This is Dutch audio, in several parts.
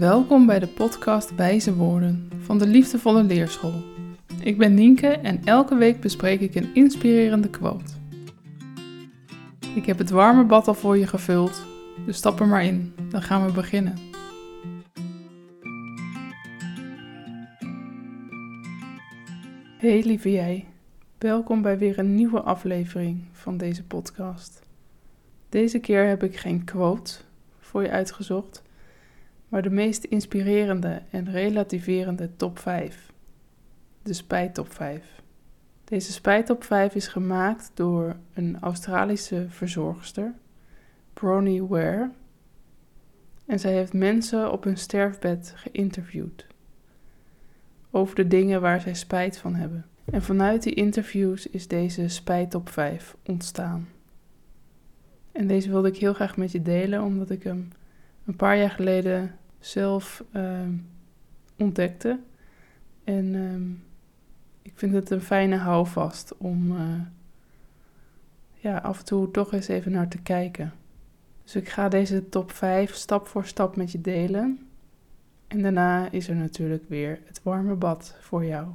Welkom bij de podcast Wijze Woorden van de Liefdevolle Leerschool. Ik ben Nienke en elke week bespreek ik een inspirerende quote. Ik heb het warme bad al voor je gevuld, dus stap er maar in, dan gaan we beginnen. Hey lieve jij, welkom bij weer een nieuwe aflevering van deze podcast. Deze keer heb ik geen quote voor je uitgezocht, maar de meest inspirerende en relativerende top 5. De spijtop 5. Deze spijtop 5 is gemaakt door een Australische verzorgster, Bronnie Ware. En zij heeft mensen op hun sterfbed geïnterviewd over de dingen waar zij spijt van hebben. En vanuit die interviews is deze spijtop 5 ontstaan. En deze wilde ik heel graag met je delen, omdat ik hem een paar jaar geleden zelf ehm, ontdekte. En ehm, ik vind het een fijne houvast om uh, ja, af en toe toch eens even naar te kijken. Dus ik ga deze top 5 stap voor stap met je delen. En daarna is er natuurlijk weer het warme bad voor jou.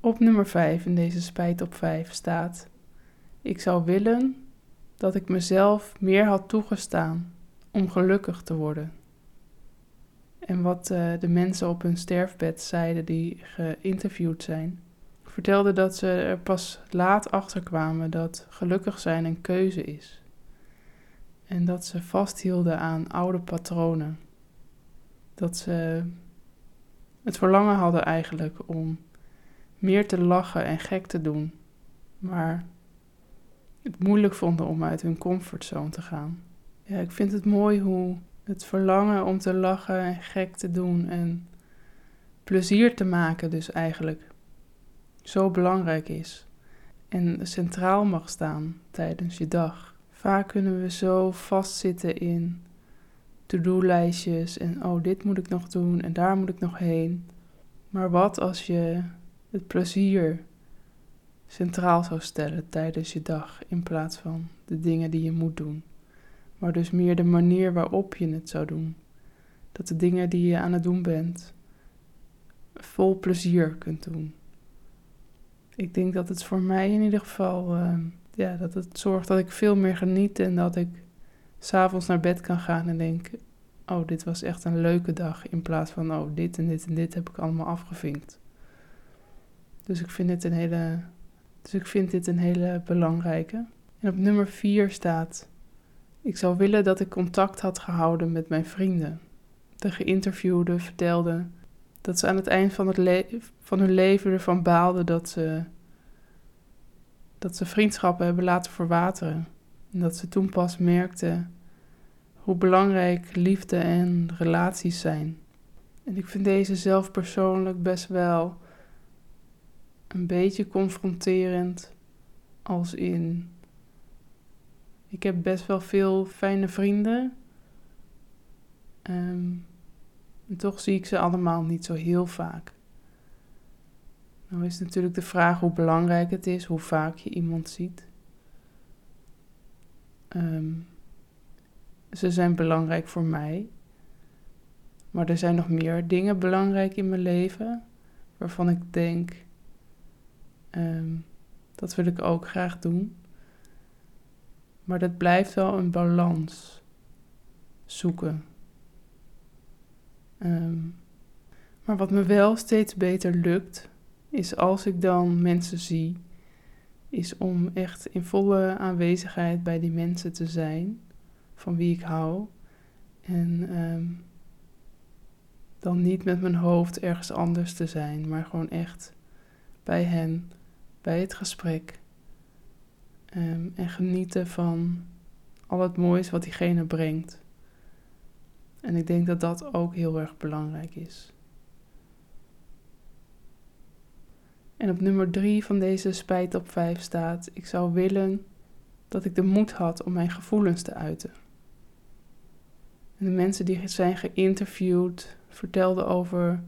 Op nummer 5 in deze spijt op 5 staat: Ik zou willen dat ik mezelf meer had toegestaan om gelukkig te worden. En wat uh, de mensen op hun sterfbed zeiden die geïnterviewd zijn, vertelden dat ze er pas laat achter kwamen dat gelukkig zijn een keuze is. En dat ze vasthielden aan oude patronen. Dat ze het verlangen hadden eigenlijk om meer te lachen en gek te doen, maar het moeilijk vonden om uit hun comfortzone te gaan. Ja, ik vind het mooi hoe het verlangen om te lachen en gek te doen en plezier te maken dus eigenlijk zo belangrijk is en centraal mag staan tijdens je dag. Vaak kunnen we zo vastzitten in to-do-lijstjes en oh, dit moet ik nog doen en daar moet ik nog heen. Maar wat als je het plezier centraal zou stellen tijdens je dag in plaats van de dingen die je moet doen? Maar dus meer de manier waarop je het zou doen. Dat de dingen die je aan het doen bent vol plezier kunt doen. Ik denk dat het voor mij in ieder geval, uh, ja, dat het zorgt dat ik veel meer geniet en dat ik s'avonds naar bed kan gaan en denk, oh, dit was echt een leuke dag, in plaats van, oh, dit en dit en dit heb ik allemaal afgevinkt. Dus ik vind dit een hele, dus ik vind dit een hele belangrijke. En op nummer 4 staat ik zou willen dat ik contact had gehouden met mijn vrienden. De geïnterviewde vertelde dat ze aan het eind van, het van hun leven ervan baalden dat ze, dat ze vriendschappen hebben laten verwateren. En dat ze toen pas merkten hoe belangrijk liefde en relaties zijn. En ik vind deze zelf persoonlijk best wel een beetje confronterend, als in ik heb best wel veel fijne vrienden. Ehm, en toch zie ik ze allemaal niet zo heel vaak. Nou is natuurlijk de vraag hoe belangrijk het is, hoe vaak je iemand ziet. Ehm, ze zijn belangrijk voor mij. Maar er zijn nog meer dingen belangrijk in mijn leven waarvan ik denk, ehm, dat wil ik ook graag doen. Maar dat blijft wel een balans zoeken. Ehm, maar wat me wel steeds beter lukt, is als ik dan mensen zie, is om echt in volle aanwezigheid bij die mensen te zijn van wie ik hou. En ehm, dan niet met mijn hoofd ergens anders te zijn, maar gewoon echt bij hen, bij het gesprek. Ehm, en genieten van al het moois wat diegene brengt. En ik denk dat dat ook heel erg belangrijk is. En op nummer drie van deze spijt op vijf staat: Ik zou willen dat ik de moed had om mijn gevoelens te uiten. En de mensen die zijn geïnterviewd vertelden over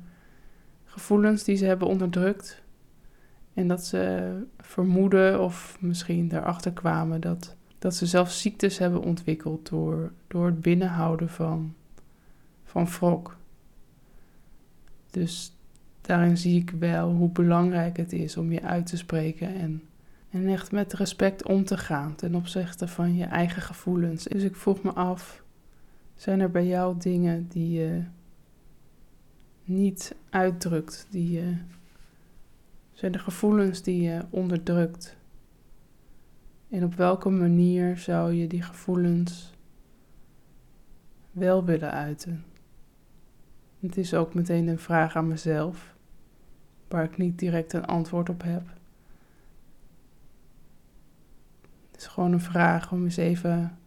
gevoelens die ze hebben onderdrukt en dat ze vermoeden of misschien erachter kwamen dat, dat ze zelfs ziektes hebben ontwikkeld door, door het binnenhouden van, van wrok. Dus daarin zie ik wel hoe belangrijk het is om je uit te spreken en, en echt met respect om te gaan ten opzichte van je eigen gevoelens. Dus ik vroeg me af, zijn er bij jou dingen die je niet uitdrukt, die je, zijn er gevoelens die je onderdrukt? En op welke manier zou je die gevoelens wel willen uiten? Het is ook meteen een vraag aan mezelf, waar ik niet direct een antwoord op heb. Het is gewoon een vraag om eens even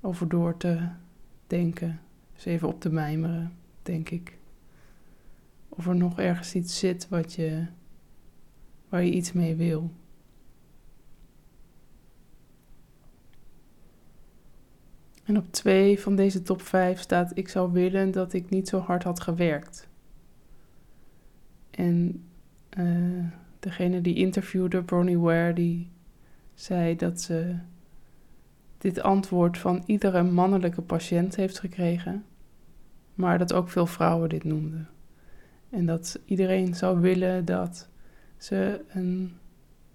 over door te denken, eens even op te mijmeren, denk ik. Of er nog ergens iets zit wat je, waar je iets mee wil. En op twee van deze top vijf staat: Ik zou willen dat ik niet zo hard had gewerkt. En uh, degene die interviewde, Bronnie Ware, die zei dat ze dit antwoord van iedere mannelijke patiënt heeft gekregen, maar dat ook veel vrouwen dit noemden. En dat iedereen zou willen dat ze een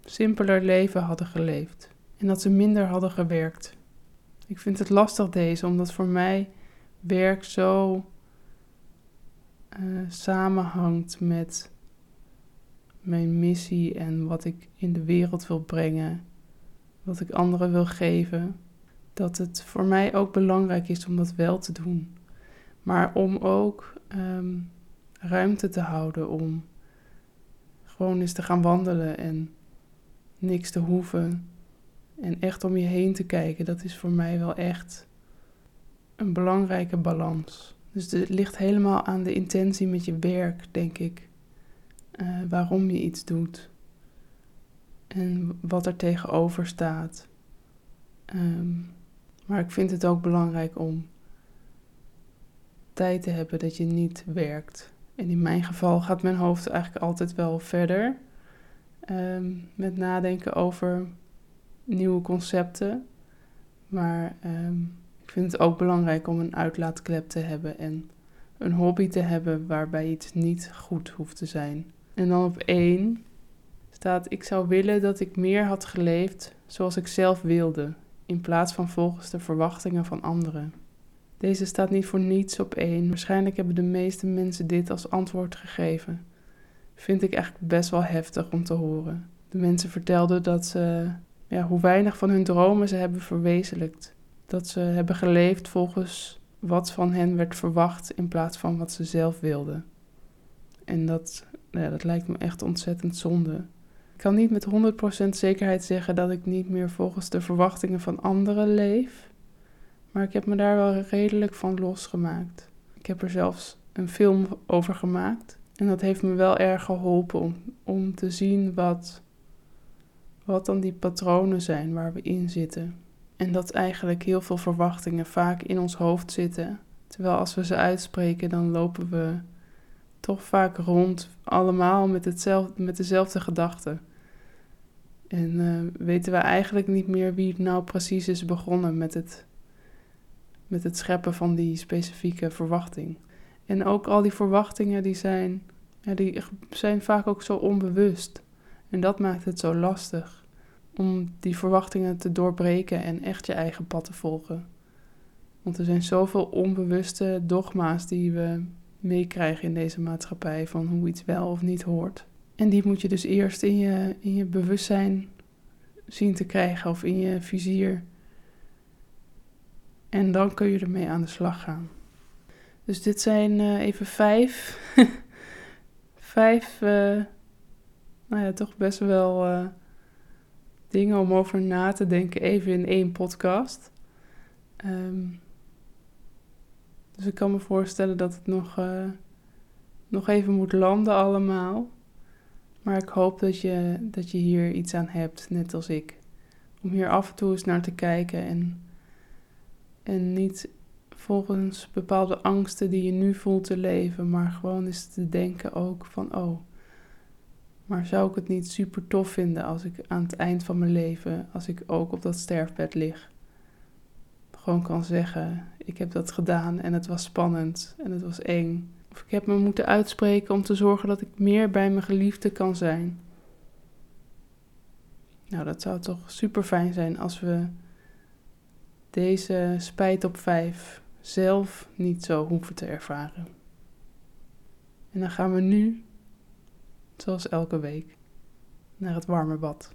simpeler leven hadden geleefd en dat ze minder hadden gewerkt. Ik vind het lastig deze, omdat voor mij werk zo uh, samenhangt met mijn missie en wat ik in de wereld wil brengen, wat ik anderen wil geven, dat het voor mij ook belangrijk is om dat wel te doen. Maar om ook ehm, ruimte te houden om gewoon eens te gaan wandelen en niks te hoeven en echt om je heen te kijken, dat is voor mij wel echt een belangrijke balans. Dus het ligt helemaal aan de intentie met je werk, denk ik. Uh, waarom je iets doet. En wat er tegenover staat. Um, maar ik vind het ook belangrijk om tijd te hebben dat je niet werkt. En in mijn geval gaat mijn hoofd eigenlijk altijd wel verder. Um, met nadenken over nieuwe concepten. Maar um, ik vind het ook belangrijk om een uitlaatklep te hebben en een hobby te hebben waarbij iets niet goed hoeft te zijn. En dan op één staat: Ik zou willen dat ik meer had geleefd zoals ik zelf wilde, in plaats van volgens de verwachtingen van anderen. Deze staat niet voor niets op één. Waarschijnlijk hebben de meeste mensen dit als antwoord gegeven. Vind ik eigenlijk best wel heftig om te horen. De mensen vertelden dat ze ja, hoe weinig van hun dromen ze hebben verwezenlijkt. Dat ze hebben geleefd volgens wat van hen werd verwacht in plaats van wat ze zelf wilden. En dat, ja, dat lijkt me echt ontzettend zonde. Ik kan niet met 100% zekerheid zeggen dat ik niet meer volgens de verwachtingen van anderen leef. Maar ik heb me daar wel redelijk van losgemaakt. Ik heb er zelfs een film over gemaakt. En dat heeft me wel erg geholpen om, om te zien wat wat dan die patronen zijn waar we in zitten. En dat eigenlijk heel veel verwachtingen vaak in ons hoofd zitten. Terwijl als we ze uitspreken, dan lopen we toch vaak rond, allemaal met, hetzelfde, met dezelfde gedachten. En uh, weten we eigenlijk niet meer wie nou precies is begonnen met het, met het scheppen van die specifieke verwachting. En ook al die verwachtingen die zijn, die zijn vaak ook zo onbewust. En dat maakt het zo lastig om die verwachtingen te doorbreken en echt je eigen pad te volgen. Want er zijn zoveel onbewuste dogma's die we meekrijgen in deze maatschappij van hoe iets wel of niet hoort. En die moet je dus eerst in je, in je bewustzijn zien te krijgen of in je vizier. En dan kun je ermee aan de slag gaan. Dus dit zijn uh, even vijf. vijf, uh, nou ja, toch best wel uh, dingen om over na te denken, even in één podcast. Um, dus ik kan me voorstellen dat het nog, nog even moet landen allemaal. Maar ik hoop dat je, dat je hier iets aan hebt, net als ik. Om hier af en toe eens naar te kijken en, en niet volgens bepaalde angsten die je nu voelt te leven, maar gewoon eens te denken ook van, oh, maar zou ik het niet super tof vinden als ik aan het eind van mijn leven, als ik ook op dat sterfbed lig, gewoon kan zeggen: Ik heb dat gedaan en het was spannend en het was eng. Of ik heb me moeten uitspreken om te zorgen dat ik meer bij mijn geliefde kan zijn. Nou, dat zou toch super fijn zijn als we deze spijt op vijf zelf niet zo hoeven te ervaren. En dan gaan we nu, zoals elke week, naar het warme bad.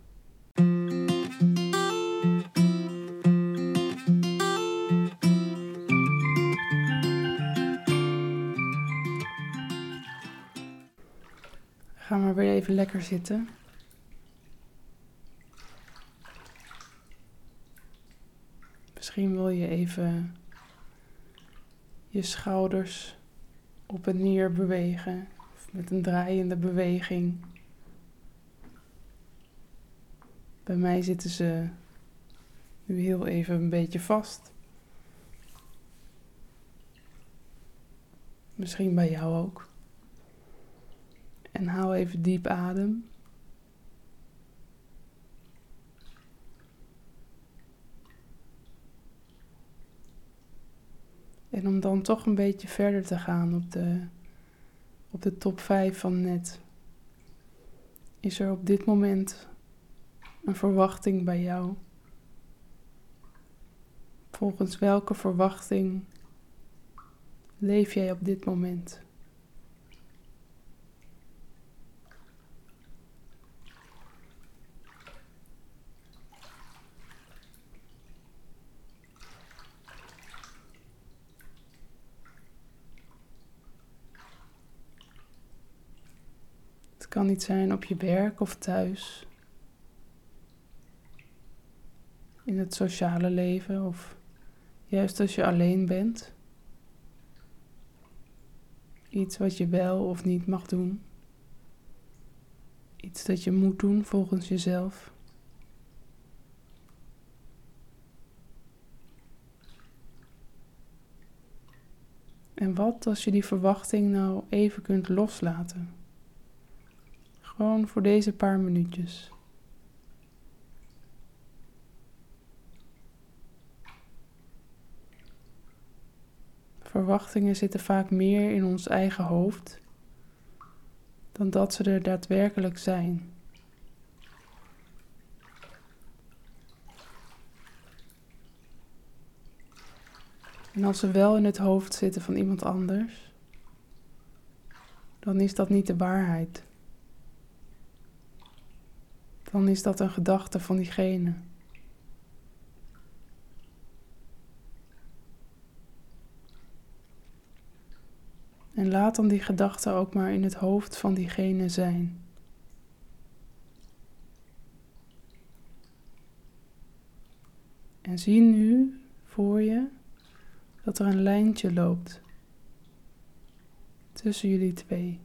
Ga maar weer even lekker zitten. Misschien wil je even je schouders op en neer bewegen. Of met een draaiende beweging. Bij mij zitten ze nu heel even een beetje vast. Misschien bij jou ook. En haal even diep adem. En om dan toch een beetje verder te gaan op de, op de top 5 van net, is er op dit moment een verwachting bij jou? Volgens welke verwachting leef jij op dit moment? Het kan niet zijn op je werk of thuis. In het sociale leven of juist als je alleen bent. Iets wat je wel of niet mag doen. Iets dat je moet doen volgens jezelf. En wat als je die verwachting nou even kunt loslaten? Gewoon voor deze paar minuutjes. Verwachtingen zitten vaak meer in ons eigen hoofd dan dat ze er daadwerkelijk zijn. En als ze wel in het hoofd zitten van iemand anders, dan is dat niet de waarheid dan is dat een gedachte van diegene. En laat dan die gedachte ook maar in het hoofd van diegene zijn. En zie nu voor je dat er een lijntje loopt tussen jullie twee.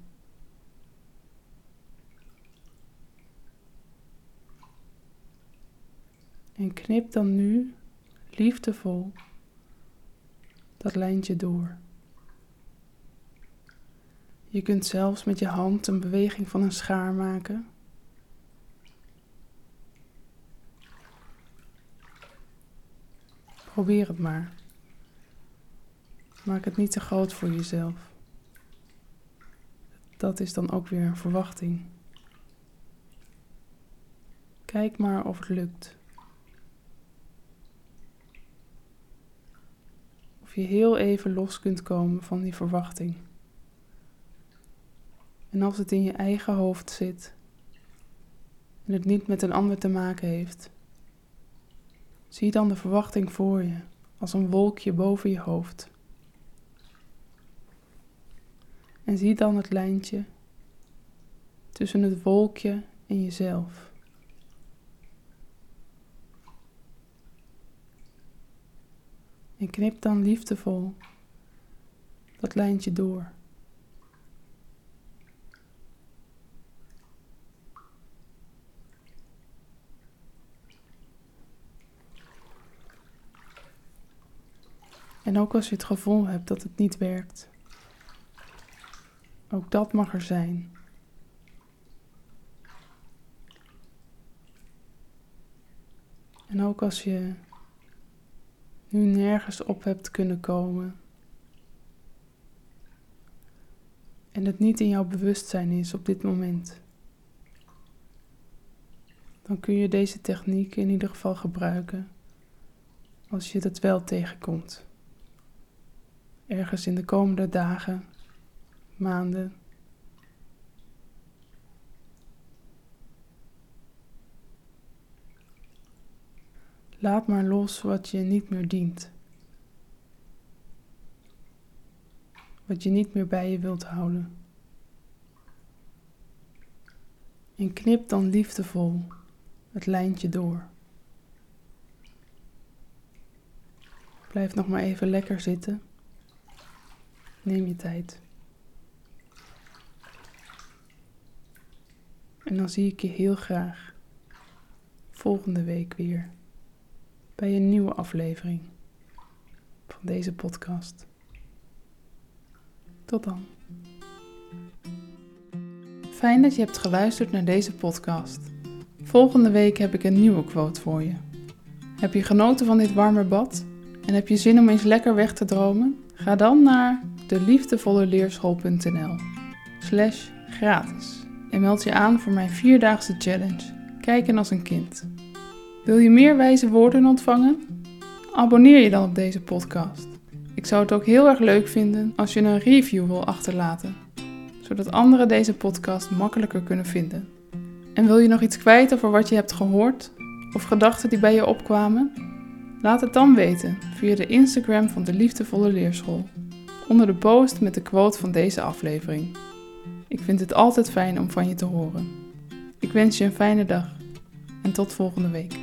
En knip dan nu liefdevol dat lijntje door. Je kunt zelfs met je hand een beweging van een schaar maken. Probeer het maar. Maak het niet te groot voor jezelf. Dat is dan ook weer een verwachting. Kijk maar of het lukt. Of je heel even los kunt komen van die verwachting. En als het in je eigen hoofd zit en het niet met een ander te maken heeft, zie dan de verwachting voor je als een wolkje boven je hoofd. En zie dan het lijntje tussen het wolkje en jezelf. En knip dan liefdevol dat lijntje door. En ook als je het gevoel hebt dat het niet werkt, ook dat mag er zijn. En ook als je nu nergens op hebt kunnen komen. en het niet in jouw bewustzijn is op dit moment, dan kun je deze techniek in ieder geval gebruiken als je dat wel tegenkomt. Ergens in de komende dagen, maanden. Laat maar los wat je niet meer dient. Wat je niet meer bij je wilt houden. En knip dan liefdevol het lijntje door. Blijf nog maar even lekker zitten. Neem je tijd. En dan zie ik je heel graag volgende week weer bij een nieuwe aflevering van deze podcast. Tot dan. Fijn dat je hebt geluisterd naar deze podcast. Volgende week heb ik een nieuwe quote voor je. Heb je genoten van dit warme bad en heb je zin om eens lekker weg te dromen? Ga dan naar deliefdevolleleerschool.nl slash gratis en meld je aan voor mijn vierdaagse challenge. Kijken als een kind. Wil je meer wijze woorden ontvangen? Abonneer je dan op deze podcast. Ik zou het ook heel erg leuk vinden als je een review wil achterlaten, zodat anderen deze podcast makkelijker kunnen vinden. En wil je nog iets kwijt over wat je hebt gehoord of gedachten die bij je opkwamen? Laat het dan weten via de Instagram van de Liefdevolle Leerschool, onder de post met de quote van deze aflevering. Ik vind het altijd fijn om van je te horen. Ik wens je een fijne dag en tot volgende week.